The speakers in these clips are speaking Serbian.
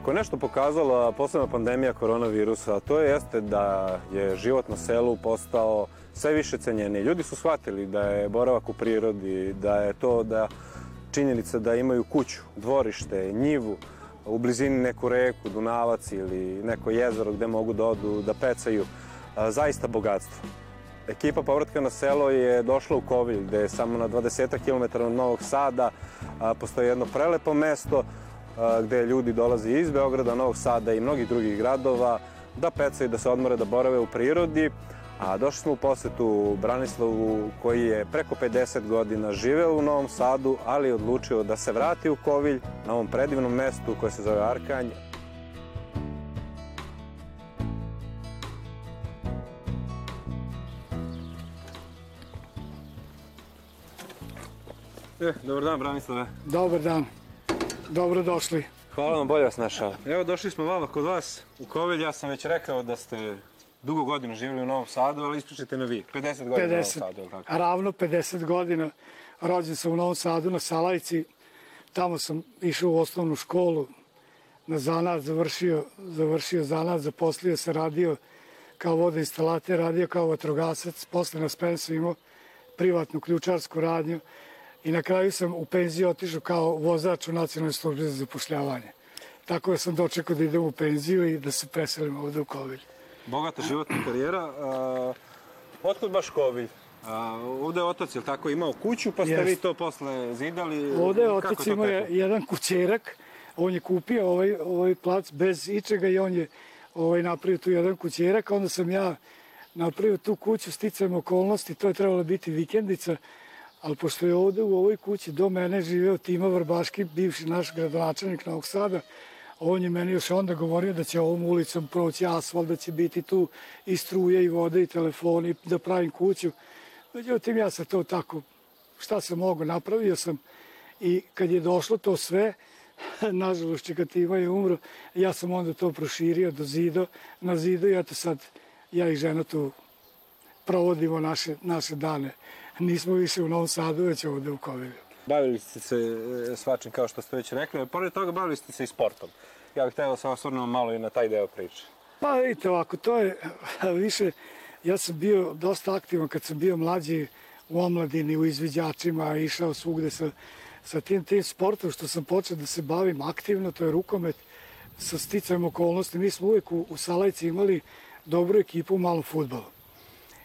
Ako je nešto pokazala posebna pandemija koronavirusa, to je jeste da je život na selu postao sve više cenjeniji. Ljudi su shvatili da je boravak u prirodi, da je to da činjenica da imaju kuću, dvorište, njivu, u blizini neku reku, Dunavac ili neko jezero gde mogu da odu, da pecaju, zaista bogatstvo. Ekipa povratka na selo je došla u Kovilj, gde je samo na 20 km od Novog Sada postoji jedno prelepo mesto gde ljudi dolaze iz Beograda, Novog Sada i mnogih drugih gradova da pecaju, da se odmore, da borave u prirodi. A došli smo u posetu Branislavu koji je preko 50 godina živeo u Novom Sadu, ali je odlučio da se vrati u Kovilj na ovom predivnom mestu koje se zove Arkanj. E, dobar dan, Branislave. Dobar dan. Dobro došli. Hvala vam, bolje vas našao. Evo, došli smo malo kod vas u Kovilj. Ja sam već rekao da ste dugo godina živjeli u Novom Sadu, ali ispričajte me vi. 50 godina 50, u Novom Sadu, tako? Ravno 50 godina. Rođen sam u Novom Sadu na Salajci. Tamo sam išao u osnovnu školu, na zanat završio, završio zanat, zaposlio se, radio kao vodoinstalater, radio kao vatrogasac, posle na Spensu imao privatnu ključarsku radnju i na kraju sam u penziju otišao kao vozač u nacionalnoj službi za zapošljavanje. Tako da sam dočekao da idem u penziju i da se preselim ovde u Kovilj. Bogata životna karijera. Uh, otkud baš Kovilj? A, ovde je otac, je tako, imao kuću, pa ste Jest. vi to posle zidali? Ovde je otac imao jedan kućerak, on je kupio ovaj, ovaj plac bez ičega i on je ovaj, napravio tu jedan kućerak, onda sam ja napravio tu kuću sticajem okolnosti, to je trebalo biti vikendica, ali pošto je ovde u ovoj kući do mene živeo Tima Vrbaški, bivši naš gradonačelnik Novog Sada, on je meni još onda govorio da će ovom ulicom proći asfalt, da će biti tu i struje i vode i telefoni, da pravim kuću. Međutim, ja sam to tako, šta sam mogo, napravio sam i kad je došlo to sve, nažalost Čekativa je umro, ja sam onda to proširio do zido, na zidu i eto sad ja i žena tu provodimo naše, naše dane. Nismo više u Novom Sadu, već ovde u Kovilju. Bavili ste se e, svačim kao što ste već rekli, a pored toga bavili ste se i sportom. Ja bih htjela da se osvrnuo malo i na taj deo priče. Pa vidite ovako, to je više, ja sam bio dosta aktivan kad sam bio mlađi u omladini, u izviđačima, išao svugde sa, sa tim, tim sportom što sam počeo da se bavim aktivno, to je rukomet, sa sticajem okolnosti. Mi smo uvek u, u Salajci imali dobru ekipu u malom futbolu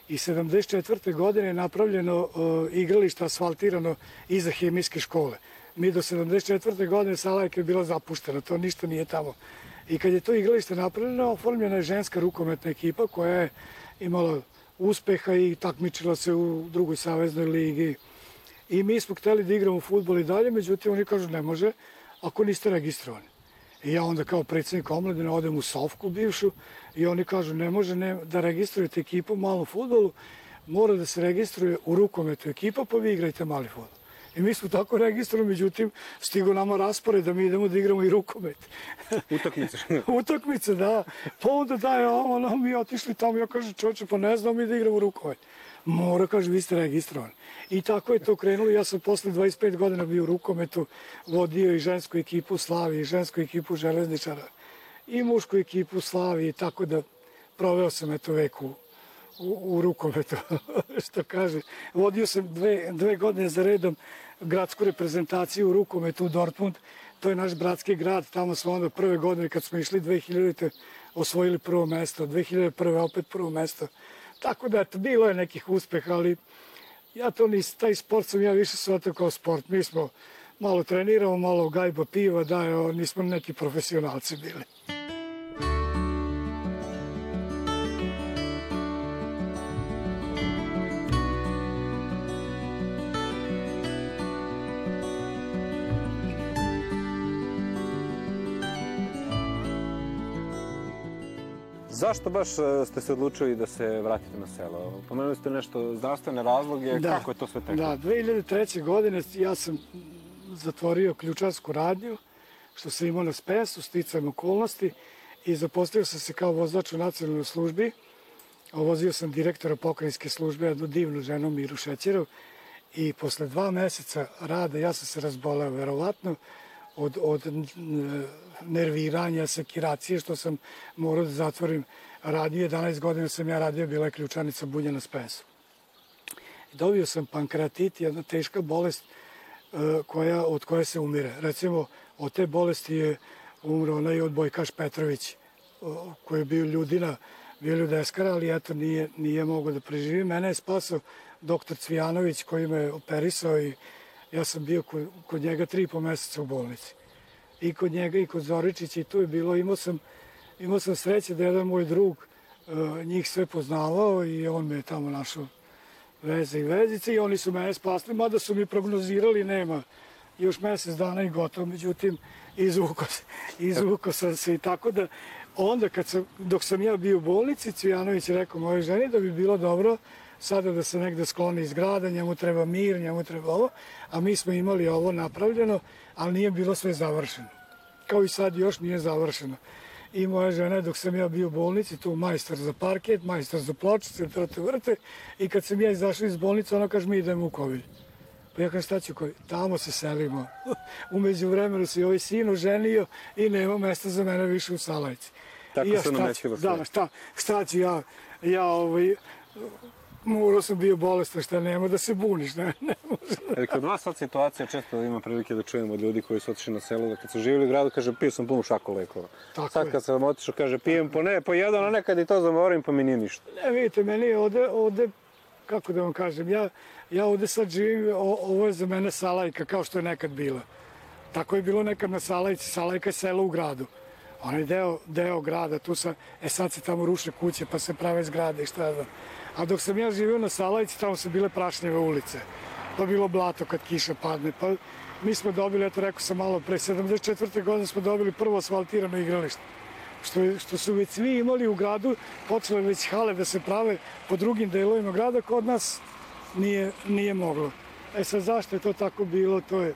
i 74. godine je napravljeno uh, igralište asfaltirano iza hemijske škole. Mi do 74. godine Salajka je bila zapuštena, to ništa nije tamo. I kad je to igralište napravljeno, oformljena je ženska rukometna ekipa koja je imala uspeha i takmičila se u drugoj saveznoj ligi. I mi smo hteli da igramo futbol i dalje, međutim oni kažu ne može ako niste registrovani. I ja onda kao predsednik omladine odem u Sovku bivšu i oni kažu ne može ne, da registrujete ekipu u malom futbolu, mora da se registruje u rukometu ekipa pa vi igrajte mali futbol. I mi smo tako registrovali, međutim, stigo nama raspored da mi idemo da igramo i rukomet. Utakmice. Utakmice, da. Pa onda da je ono, mi otišli tamo, ja kažem, čoče, pa ne znam mi da igramo rukomet. Mora, kaže, vi ste registrovani. I tako je to krenulo. Ja sam posle 25 godina bio u rukometu, vodio i žensku ekipu Slavi, i žensku ekipu Železničara, i mušku ekipu Slavi, tako da proveo sam eto vek u, u, u rukometu, što kaže. Vodio sam dve, dve godine za redom gradsku reprezentaciju u rukometu u Dortmund, to je naš bratski grad, tamo smo onda prve godine kad smo išli 2000. osvojili prvo mesto, 2001. opet prvo mesto. Tako da, eto, bilo je nekih uspeha, ali ja to nis, taj sport sam ja više shvatio kao sport. Mi smo malo treniramo, malo gajba piva, da, nismo neki profesionalci bili. Zašto baš e, ste se odlučili da se vratite na selo? Pomenuli ste nešto zdravstvene razloge, da, kako je to sve teklo? Da, 2003. godine ja sam zatvorio ključarsku radnju, što sam imao na spesu, sticajem okolnosti i zapostavio sam se kao vozač u nacionalnoj službi. Ovozio sam direktora pokrajinske službe, jednu divnu ženu Miru Šećerov i posle dva meseca rada ja sam se razboleo verovatno od, od nerviranja, sekiracije, što sam morao da zatvorim radio. 11 godina sam ja radio, bila je ključanica Bunjana Spensa. Dobio sam pankreatit, jedna teška bolest e, koja, od koje se umire. Recimo, od te bolesti je umro onaj odbojkaš Petrović, koji je bio ljudina, bio ljudeskara, ali eto nije, nije mogao da preživi. Mene je spasao doktor Cvijanović koji me operisao i ja sam bio kod, njega tri i po meseca u bolnici. I kod njega i kod Zoričića i tu je bilo, imao sam, imao sam sreće da jedan moj drug uh, njih sve poznavao i on me je tamo našao veze i vezice i oni su mene spasli, mada su mi prognozirali nema još mesec dana i gotovo, međutim izvuko, izvuko sam se i tako da onda kad sam, dok sam ja bio u bolnici, Cvijanović je rekao moje ženi da bi bilo dobro sada da se negde skloni iz grada, njemu treba mir, njemu treba ovo, a mi smo imali ovo napravljeno, ali nije bilo sve završeno. Kao i sad još nije završeno. I moja žena, dok sam ja bio u bolnici, tu majstor za parket, majstor za pločice, trte vrte, i kad sam ja izašao iz bolnice, ona kaže mi idemo u Kovilj. Pa ja kažem šta ću koji? Tamo se selimo. Umeđu vremenu se ovaj sin oženio i nema mesta za mene više u Salajci. Tako ja, se namećilo Da, šta, šta ću ja, ja ovaj, morao sam bio bolestan, šta nema da se buniš, ne, ne može. Jer kod vas sad situacija često ima prilike da čujemo od ljudi koji su otišli na selu, da kad su živjeli u gradu, kaže, pio sam punu šaku lekova. Tako sad je. kad sam otišao, kaže, pijem po ne, po jedan, a nekad i to zamorim, pa mi nije ništa. Ne, vidite, meni je ovde, ovde, kako da vam kažem, ja, ja ovde sad živim, o, ovo je za mene Salajka, kao što je nekad bila. Tako je bilo nekad na Salajci, Salajka je selo u gradu. On je deo, deo grada, tu sam, e sad se tamo ruše kuće, pa se prave zgrade i šta ja znam. A dok sam ja živio na Salajci, tamo su bile prašnjeve ulice. Pa bilo blato kad kiša padne. Pa mi smo dobili, eto rekao sam malo pre, 74. godine smo dobili prvo asfaltirano igralište. Što, što su već svi imali u gradu, počele već hale da se prave po drugim delovima grada, kod nas nije, nije moglo. E sad zašto je to tako bilo, to je,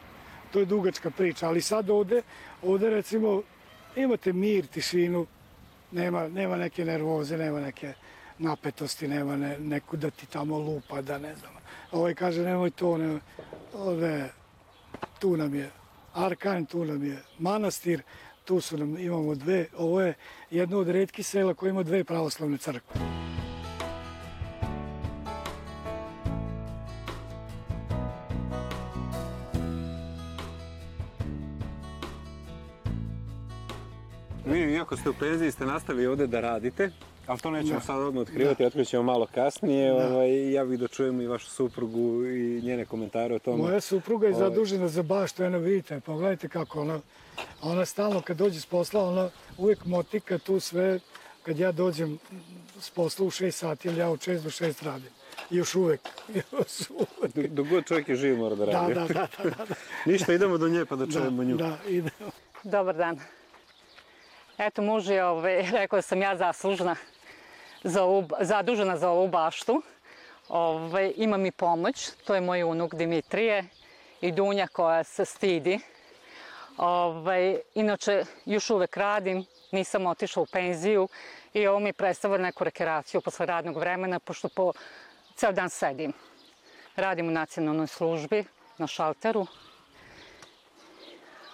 to je dugačka priča. Ali sad ovde, ovde recimo imate mir, tišinu, nema, nema neke nervoze, nema neke napetosti, nema ne, neku da ti tamo lupa, da ne znam. Ovaj kaže nemoj to, ne, ove, tu nam je Arkan, tu nam je manastir, tu su nam, imamo dve, ovo je jedno od redkih sela koje ima dve pravoslavne crkve. Vi, iako ste u penziji, ste nastavili ovde da radite, ali to nećemo Da. sad odmah otkrivati, otkrićemo malo kasnije. Ovaj, ja bih da čujem i vašu suprugu i njene komentare o tome. Moja supruga je Ovaj. zadužena za baštu, eno vidite, pogledajte kako ona, ona stalno kad dođe s posla, ona uvijek motika tu sve, kad ja dođem s posla u 6 sati, jer ja od 6 do 6 radim. Još uvek, još uvek. Dok, god čovjek je živ mora da Da, radi. da, da, da, da, da. Ništa, idemo do nje pa da čujemo nju. Da, idemo. Dobar dan. Eto, muž je ovaj, rekao da sam ja zaslužna za ovu, zadužena za ovu baštu. Ovaj, ima mi pomoć, to je moj unuk Dimitrije i Dunja koja se stidi. Ovaj, inače, još uvek radim, nisam otišla u penziju i ovo mi predstavlja neku rekreaciju posle radnog vremena, pošto po ceo dan sedim. Radim u nacionalnoj službi na šalteru,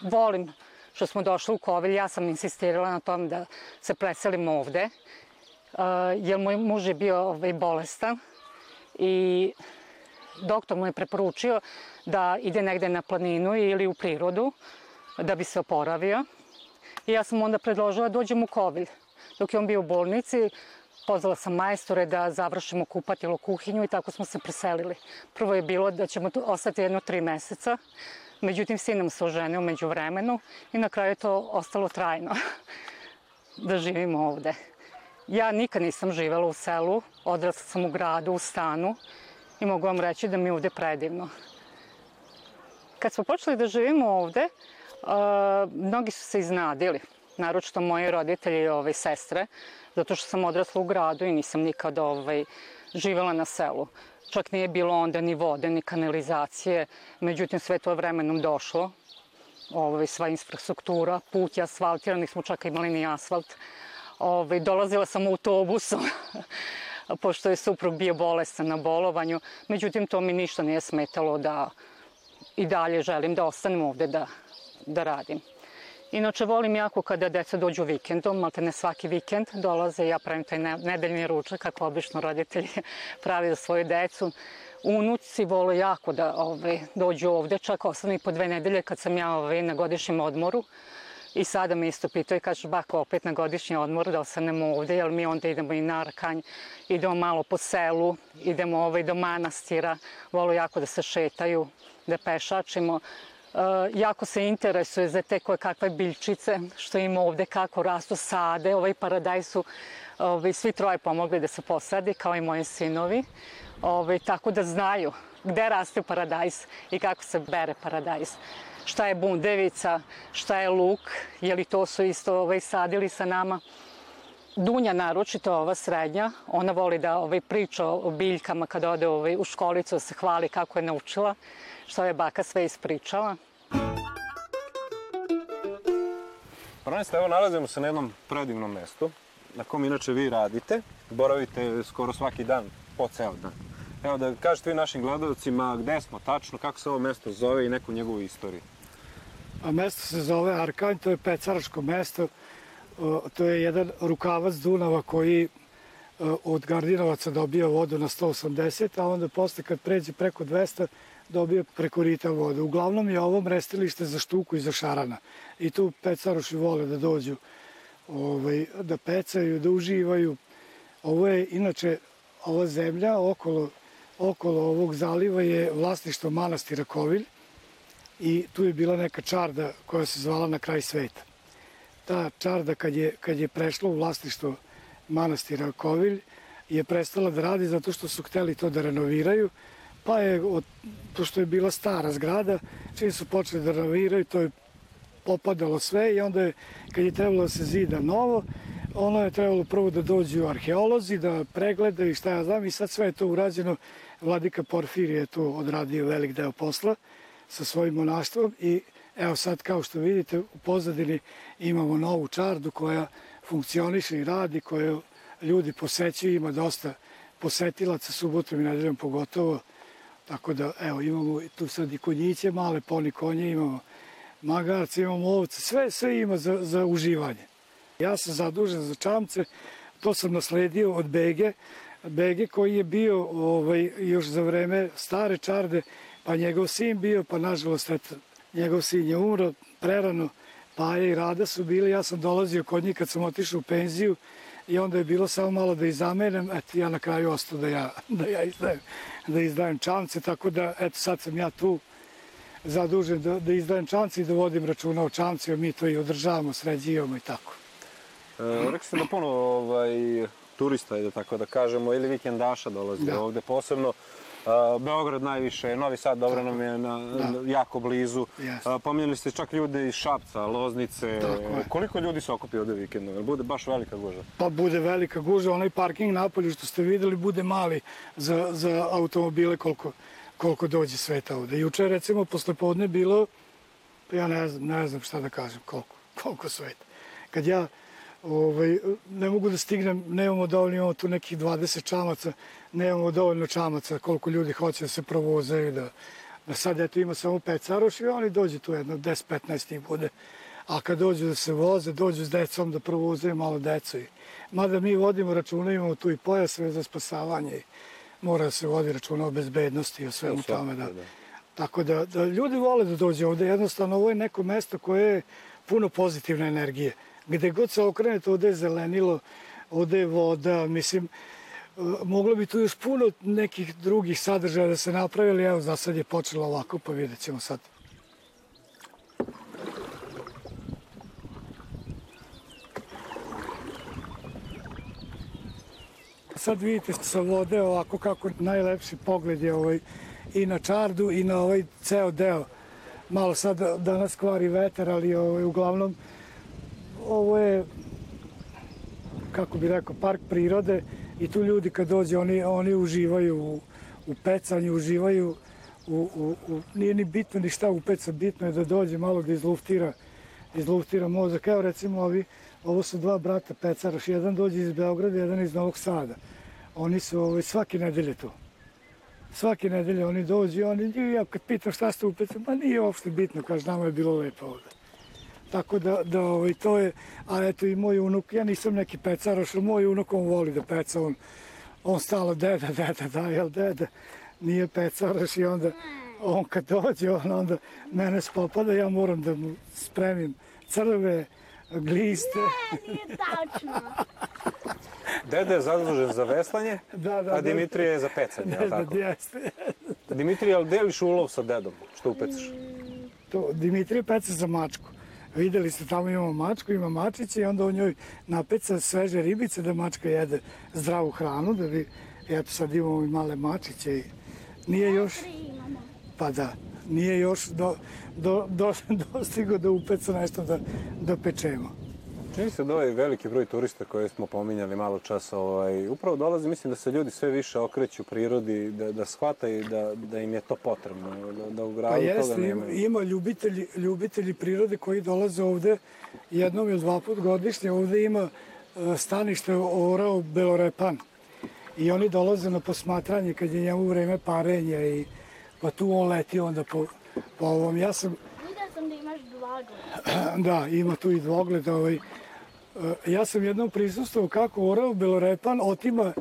volim što smo došli u Kovilj, ja sam insistirala na tom da se preselimo ovde, jer moj muž je bio ovaj, bolestan i doktor mu je preporučio da ide negde na planinu ili u prirodu da bi se oporavio. I ja sam onda predložila da dođem u Kovilj. Dok je on bio u bolnici, pozvala sam majstore da završimo kupatilo kuhinju i tako smo se preselili. Prvo je bilo da ćemo tu ostati jedno tri meseca, međutim sin nam se oženio među vremenu i na kraju je to ostalo trajno da živimo ovde. Ja nikad nisam živela u selu, odrasla sam u gradu, u stanu i mogu vam reći da mi je ovde predivno. Kad smo počeli da živimo ovde, uh, mnogi su se iznadili, naročito moji roditelji i ove sestre, zato što sam odrasla u gradu i nisam nikada ovaj, živela na selu. Čak nije bilo onda ni vode, ni kanalizacije, međutim sve to vremenom došlo. Ovaj, sva infrastruktura, put je asfaltiran, nismo čak imali ni asfalt. Ovaj, dolazila sam autobusom, pošto je suprug bio bolestan na bolovanju. Međutim, to mi ništa nije smetalo da i dalje želim da ostanem ovde, da da radim. Inače, volim jako kada deca dođu vikendom, malte ne svaki vikend dolaze, ja pravim taj nedeljni ručak, kako obično roditelji pravi za svoju decu. Unuci vole jako da ove, ovaj, dođu ovde, čak ostane i po dve nedelje kad sam ja ove, ovaj, na godišnjem odmoru. I sada me isto pitao i kaže, bako, opet na godišnji odmor da ostanemo ovde, jer mi onda idemo i na Arkanj, idemo malo po selu, idemo ovaj, do manastira, vole jako da se šetaju, da pešačimo. Uh, jako se interesuje za te koje kakve biljčice što ima ovde, kako rastu sade. Ovaj paradaj su ovaj, svi troje pomogli da se posadi, kao i moji sinovi. Ovaj, tako da znaju gde raste paradajs i kako se bere paradajs. Šta je bundevica, šta je luk, je li to su isto ovaj, sadili sa nama. Dunja naročito ova srednja, ona voli da ovaj, priča o biljkama kada ode ovaj, u školicu, da se hvali kako je naučila, što je baka sve ispričala. Prvenstvo, evo nalazimo se na jednom predivnom mestu, na kom inače vi radite, boravite skoro svaki dan, po ceo dan. Evo da kažete vi našim gledalcima gde smo tačno, kako se ovo mesto zove i neku njegovu istoriju. A mesto se zove Arkanj, to je pecaraško mesto, to je jedan rukavac Dunava koji od Gardinovaca dobija vodu na 180, a onda posle kad pređe preko 200 dobije preko rita vodu. Uglavnom je ovo mrestilište za štuku i za šarana. I tu pecaroši vole da dođu ovaj, da pecaju, da uživaju. Ovo je, inače, ova zemlja okolo, okolo ovog zaliva je vlasništvo manastira Kovilj i tu je bila neka čarda koja se zvala na kraj sveta. Ta čarda kad je, kad je prešla u vlasništvo manastira Kovilj je prestala da radi zato što su hteli to da renoviraju pa je, od, pošto je bila stara zgrada, čim su počeli da renoviraju, to je popadalo sve i onda je, kad je trebalo da se zida novo, ono je trebalo prvo da dođu arheolozi, da pregledaju šta ja znam i sad sve je to urađeno. Vladika Porfir je tu odradio velik deo posla sa svojim monaštvom i evo sad kao što vidite u pozadini imamo novu čardu koja funkcioniše i radi, koju ljudi posećuju, ima dosta posetilaca subotom i nedeljom pogotovo Tako da, evo, imamo tu sad i konjiće, male poni konje, imamo magarce, imamo ovce, sve, sve ima za, za uživanje. Ja sam zadužen za čamce, to sam nasledio od Bege, Bege koji je bio ovaj, još za vreme stare čarde, pa njegov sin bio, pa nažalost, eto, njegov sin je umro prerano, pa je i Rada su bili, ja sam dolazio kod njih kad sam otišao u penziju, i onda je bilo samo malo da izamenem, eto ja na kraju ostao da ja, da ja izdajem, da izdajem čamce, tako da eto sad sam ja tu zadužen da, da izdajem čamce i da vodim računa o čamcima, mi to i održavamo, sređivamo i tako. E, rekli ste da puno ovaj, turista, da tako da kažemo, ili vikendaša dolazi da. ovde, posebno Beograd najviše, Novi Sad dobro nam je na, da. jako blizu. Yes. Pominjali ste čak ljude iz Šapca, Loznice. Koliko ljudi se okupi ovde vikendom? Bude baš velika guža? Pa bude velika guža. Onaj parking napolju što ste videli bude mali za, za automobile koliko, koliko dođe sveta ovde. Juče recimo posle podne bilo, ja ne znam, ne znam šta da kažem, koliko, koliko sveta. Kad ja ovaj, ne mogu da stignem, nemamo dovoljno, imamo tu nekih 20 čamaca, nemamo dovoljno čamaca koliko ljudi hoće da se provozaju, da, da sad eto ima samo pet caroš i oni dođu tu jedno 10-15 njih bude. A kad dođu da se voze, dođu s decom da provozaju malo decu. Mada mi vodimo računa, imamo tu i pojasve za spasavanje i mora da se vodi računa o bezbednosti i o svemu tome. Da. da. Tako da, da ljudi vole da dođe ovde. Jednostavno, ovo je neko mesto koje je puno pozitivne energije. Gde god se okrenete, ovde je zelenilo, ovde je voda, mislim, moglo bi tu još puno nekih drugih sadržaja da se napravi, ali evo, za sad je počelo ovako, pa vidjet ćemo sad. Sad vidite sa vode ovako kako najlepši pogled je ovaj i na čardu i na ovaj ceo deo. Malo sad danas kvari vetar, ali ovaj, uglavnom ovo je, kako bi rekao, park prirode i tu ljudi kad dođe, oni, oni uživaju u, u pecanju, uživaju u, u, u, nije ni bitno ni šta upeca, bitno je da dođe malo da izluftira, izluftira mozak. Evo recimo ovi, ovo su dva brata pecaraš, jedan dođe iz Beograda, jedan iz Novog Sada. Oni su ovaj, svake nedelje tu. Svake nedelje oni dođu i oni, ja kad pitam šta ste upecali, ma nije uopšte bitno, kaže, nama je bilo lepo ovde. Tako da, da ovaj, to je, a eto i moj unuk, ja nisam neki pecaraš, ali moj unuk on voli da peca, on, on stalo deda, deda, da, jel deda, nije pecaraš i onda on kad dođe, on onda mene spopada, ja moram da mu spremim crve, gliste. Ne, nije tačno. Deda je zadužen za veslanje, Da, da, a da. Dimitrije je za pecanje, Ne, da, tako? jeste. Dimitrije, ali deliš ulov sa dedom, što upecaš? To, Dimitrije peca za mačku. Videli ste, tamo imamo mačku, ima mačiće i onda u njoj napeca sveže ribice da mačka jede zdravu hranu, da bi, eto sad imamo i male mačiće i nije još, pa da, nije još do, do, do, dostigo da upeca nešto da, da pečemo. Čini se da ovaj veliki broj turista koje smo pominjali malo čas, ovaj, upravo dolazi, mislim da se ljudi sve više okreću prirodi, da, da shvataju da, da im je to potrebno, da, da u Pa gradu toga jeste, ima, nema. ima ljubitelji, ljubitelji prirode koji dolaze ovde jednom ili dva put godišnje. Ovde ima e, stanište orao Belorepan i oni dolaze na posmatranje kad je njemu vreme parenja i pa tu on leti onda po, po ovom. Ja sam, Vidio sam da imaš dva gleda. da, ima tu i dvogled. Ovaj, ja sam jednom prisustvovao kako orao Belorepan otima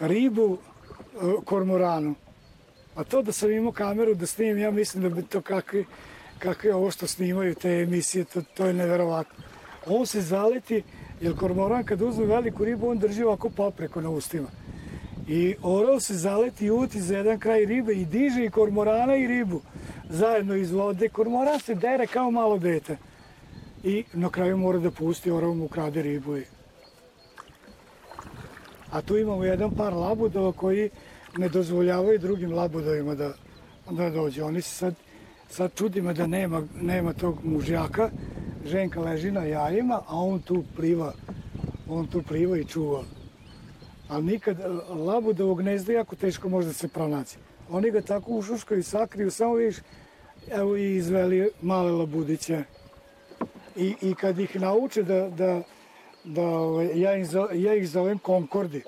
ribu e, kormoranu. A to da sam imao kameru da snimim, ja mislim da bi to kakvi, kakvi ovo što snimaju te emisije, to, to je neverovatno. On se zaleti, jer kormoran kad uzme veliku ribu, on drži ovako papreko na ustima. I orao se zaleti i uti za jedan kraj ribe i diže i kormorana i ribu zajedno iz vode. Kormoran se dere kao malo dete. I na kraju mora da pusti, orao mu ukrade ribu. A tu imamo jedan par labudova koji ne dozvoljavaju drugim labudovima da, da dođe. Oni se sad, sad čudimo da nema, nema tog mužjaka. Ženka leži na jajima, a on tu pliva, on tu pliva i čuva. Ali nikad labudovog gnezda jako teško može da se pronaći. Oni ga tako ušuškaju i sakriju, samo vidiš, evo i izveli male labudiće. I, i kad ih nauče da, da, da ovaj, ja, ih ja ih zovem konkordi.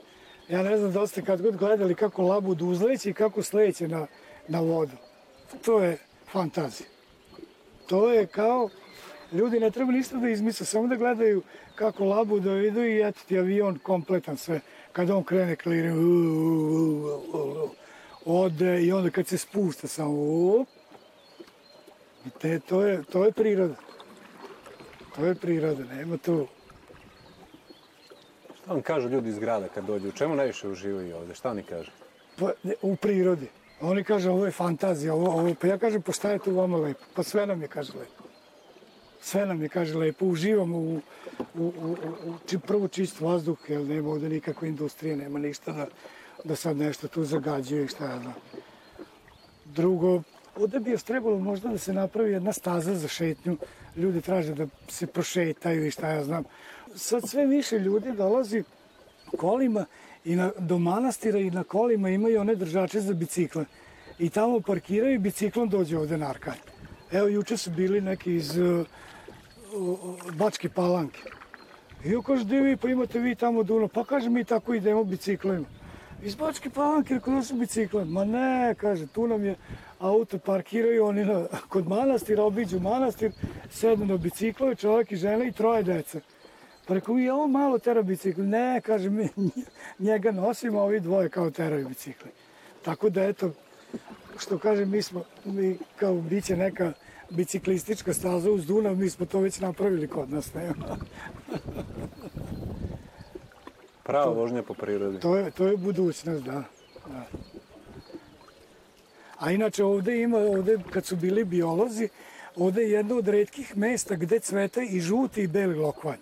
Ja ne znam da ste kad god gledali kako labud uzleće i kako sleće na, na vodu. To je fantazija. To je kao, ljudi ne treba ništa da izmisle, samo da gledaju kako labud da idu i eto ti avion kompletan sve. Kad on krene kliri, ode i onda kad se spušta samo, up, te, to, je, to je priroda. To je priroda, nema tu. Šta vam kažu ljudi iz grada kad dođu? U čemu najviše uživaju ovde? Šta oni kažu? Pa, u prirodi. Oni kažu ovo je fantazija, ovo, ovo, pa ja kažem pa šta je tu vama lepo? Pa sve nam je kaže lepo. Sve nam je kaže lepo, uživamo u, u, u, u, u či, prvo čist vazduh, jer nema ovde nikakve industrije, nema ništa da, da sad nešto tu zagađuje i šta ja znam. Drugo, ovde bi još trebalo možda da se napravi jedna staza za šetnju, ljudi traže da se prošetaju i šta ja znam. Sad sve više ljudi dolazi kolima i na, do manastira i na kolima imaju one držače za bicikle. I tamo parkiraju i biciklom dođe ovde na. Evo, juče su bili neki iz uh, Bačke palanke. I ja kaže, gde vi, pa imate vi tamo Dunav. Pa kaže, mi tako idemo biciklima. Iz Bačke palanke, rekao da su bicikle. Ma ne, kaže, tu nam je auto parkiraju, oni na, kod manastira, obiđu manastir, sednu na biciklove, čovjek i žena i troje dece. Pa rekao, i ovo malo tera bicikl. Ne, kaže, mi njega nosimo, a ovi dvoje kao teraju bicikli. Tako da, eto, što kažem, mi smo, mi kao biće neka biciklistička staza uz Dunav, mi smo to već napravili kod nas, ne? Prava vožnja po prirodi. To je, to je budućnost, da. da. A inače ovde ima, ovde kad su bili biolozi, ovde je jedno od redkih mesta gde cveta i žuti i beli lokvanj.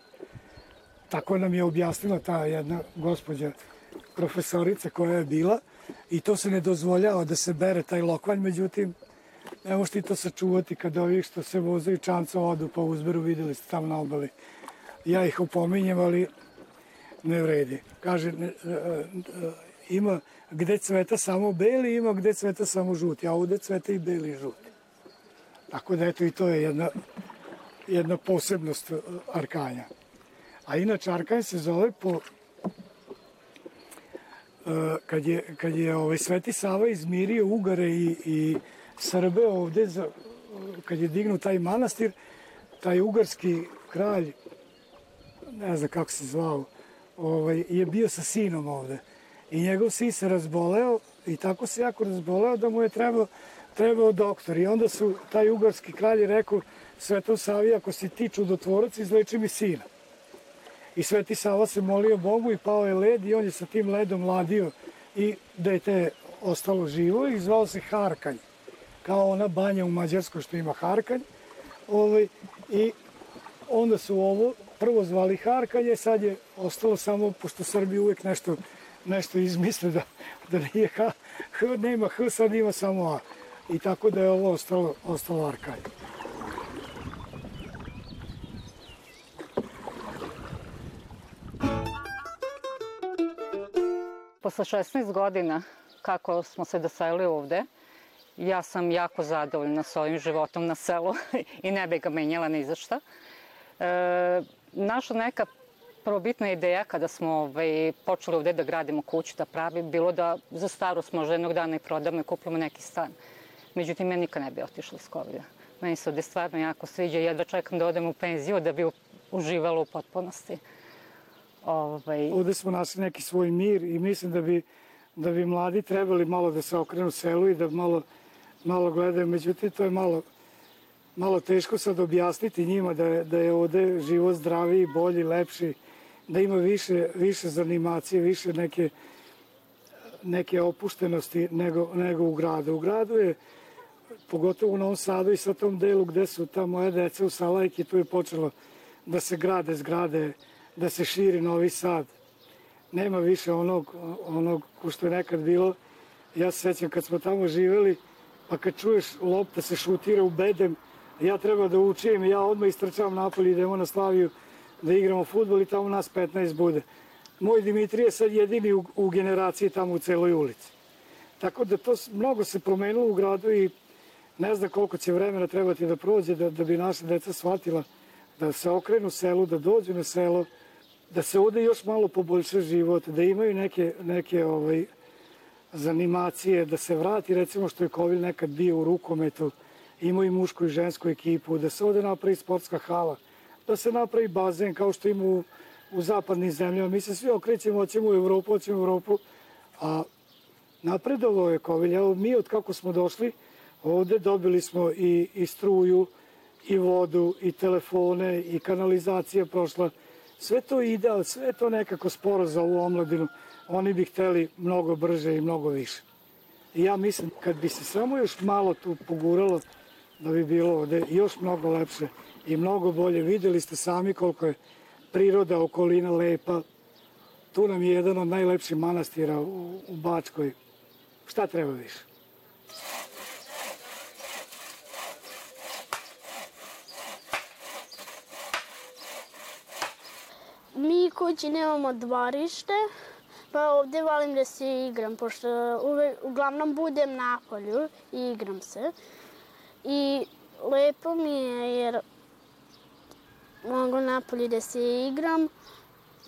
Tako nam je objasnila ta jedna gospođa profesorica koja je bila i to se ne dozvoljava da se bere taj lokvanj, međutim, ne možeš ti to sačuvati kad ovi što se vozaju čanca odu pa uzberu, videli ste tamo na obali. Ja ih opominjem, ali ne vredi. Kaže, ne, e, e, ima gde cveta samo beli, ima gde cveta samo žuti, a ovde cveta i beli i žuti. Tako da eto i to je jedna, jedna posebnost e, Arkanja. A inače Arkanj se zove po e, kad je, kad je ovaj Sveti Sava izmirio Ugare i, i Srbe ovde, za, kad je dignu taj manastir, taj ugarski kralj, ne znam kako se zvao, ovaj, je bio sa sinom ovde. I njegov sin se razboleo i tako se jako razboleo da mu je trebao, trebao doktor. I onda su taj ugarski kralj rekao Svetom Savi, ako si ti čudotvorac, izleči mi sina. I Sveti Sava se molio Bogu i pao je led i on je sa tim ledom ladio i dete je ostalo živo i zvao se Harkanj. Kao ona banja u Mađarskoj što ima Harkanj. Ovaj, I onda su ovo prvo zvali Harkanje, sad je ostalo samo, pošto Srbi uvek nešto, nešto izmisle da, da nije H, H, nema H, sad ima samo A. I tako da je ovo ostalo, ostalo Arkanje. Posle 16 godina kako smo se doselili ovde, ja sam jako zadovoljna s ovim životom na selu i ne bi ga menjala ni za šta. E, naša neka prvobitna ideja kada smo ovaj, počeli ovde da gradimo kuću, da pravi, bilo da za starost možda jednog dana i prodamo i kupimo neki stan. Međutim, ja nikad ne bi otišla iz Kovilja. Meni se ovde stvarno jako sviđa i jedva čekam da odem u penziju da bi uživala u potpunosti. Ovaj... Ovde smo našli neki svoj mir i mislim da bi, da bi mladi trebali malo da se okrenu selu i da malo, malo gledaju. Međutim, to je malo, malo teško sad objasniti njima da je, da je ovde život zdraviji, bolji, lepši, da ima više, više zanimacije, više neke, neke opuštenosti nego, nego u gradu. U gradu je, pogotovo u Novom Sadu i sa tom delu gde su ta moja deca u Salajki, tu je počelo da se grade zgrade, da se širi Novi Sad. Nema više onog, onog ko što je nekad bilo. Ja se sećam kad smo tamo živeli, pa kad čuješ lopta se šutira u bedem, ja treba da učim, ja odmah istrčavam napolje, idemo na Slaviju da igramo futbol i tamo nas 15 bude. Moj Dimitrije je sad jedini u, generaciji tamo u celoj ulici. Tako da to mnogo se promenilo u gradu i ne znam koliko će vremena trebati da prođe da, da bi naša deca shvatila da se okrenu selu, da dođu na selo, da se ovde još malo poboljša život, da imaju neke, neke ovaj, zanimacije, da se vrati recimo što je Kovil nekad bio u rukometu, imaju i mušku i žensku ekipu, da se ovde napravi sportska hala, da se napravi bazen kao što ima u, u zapadnim zemljama. Mi se svi okrećemo, hoćemo u Evropu, hoćemo u Evropu, a napredovo je Kovilj. Evo mi od kako smo došli, ovde dobili smo i, i struju, i vodu, i telefone, i kanalizacija prošla. Sve to ide, ali sve to nekako sporo za ovu omladinu. Oni bi hteli mnogo brže i mnogo više. I ja mislim, kad bi se samo još malo tu poguralo, da bi bilo ovde još mnogo lepše i mnogo bolje. Videli ste sami koliko je priroda, okolina lepa. Tu nam je jedan od najlepših manastira u, Bačkoj. Šta treba više? Mi kući nemamo dvorište, pa ovde volim da se igram, pošto uvek, uglavnom budem na polju i igram se. I lepo mi je jer mogu napolje da se igram,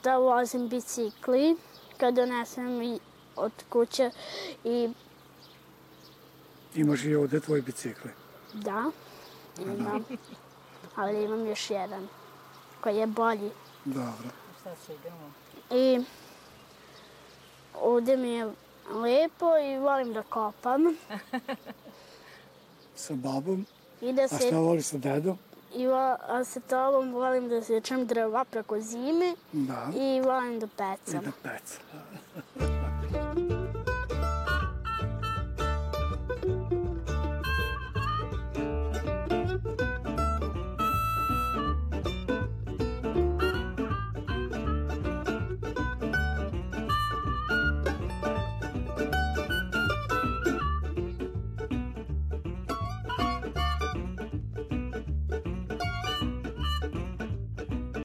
da vozim bicikli, kad donesem i od kuće i... Imaš i ovde tvoj bicikli? Da, imam. Ali imam još jedan koji je bolji. Dobro. Šta se igramo? I ovde mi je lepo i volim da kopam. Sa babom? I da A se, šta voliš sa dedom? i vo, a sa tobom volim da sečem drva preko zime Da. i volim da I pecam. da.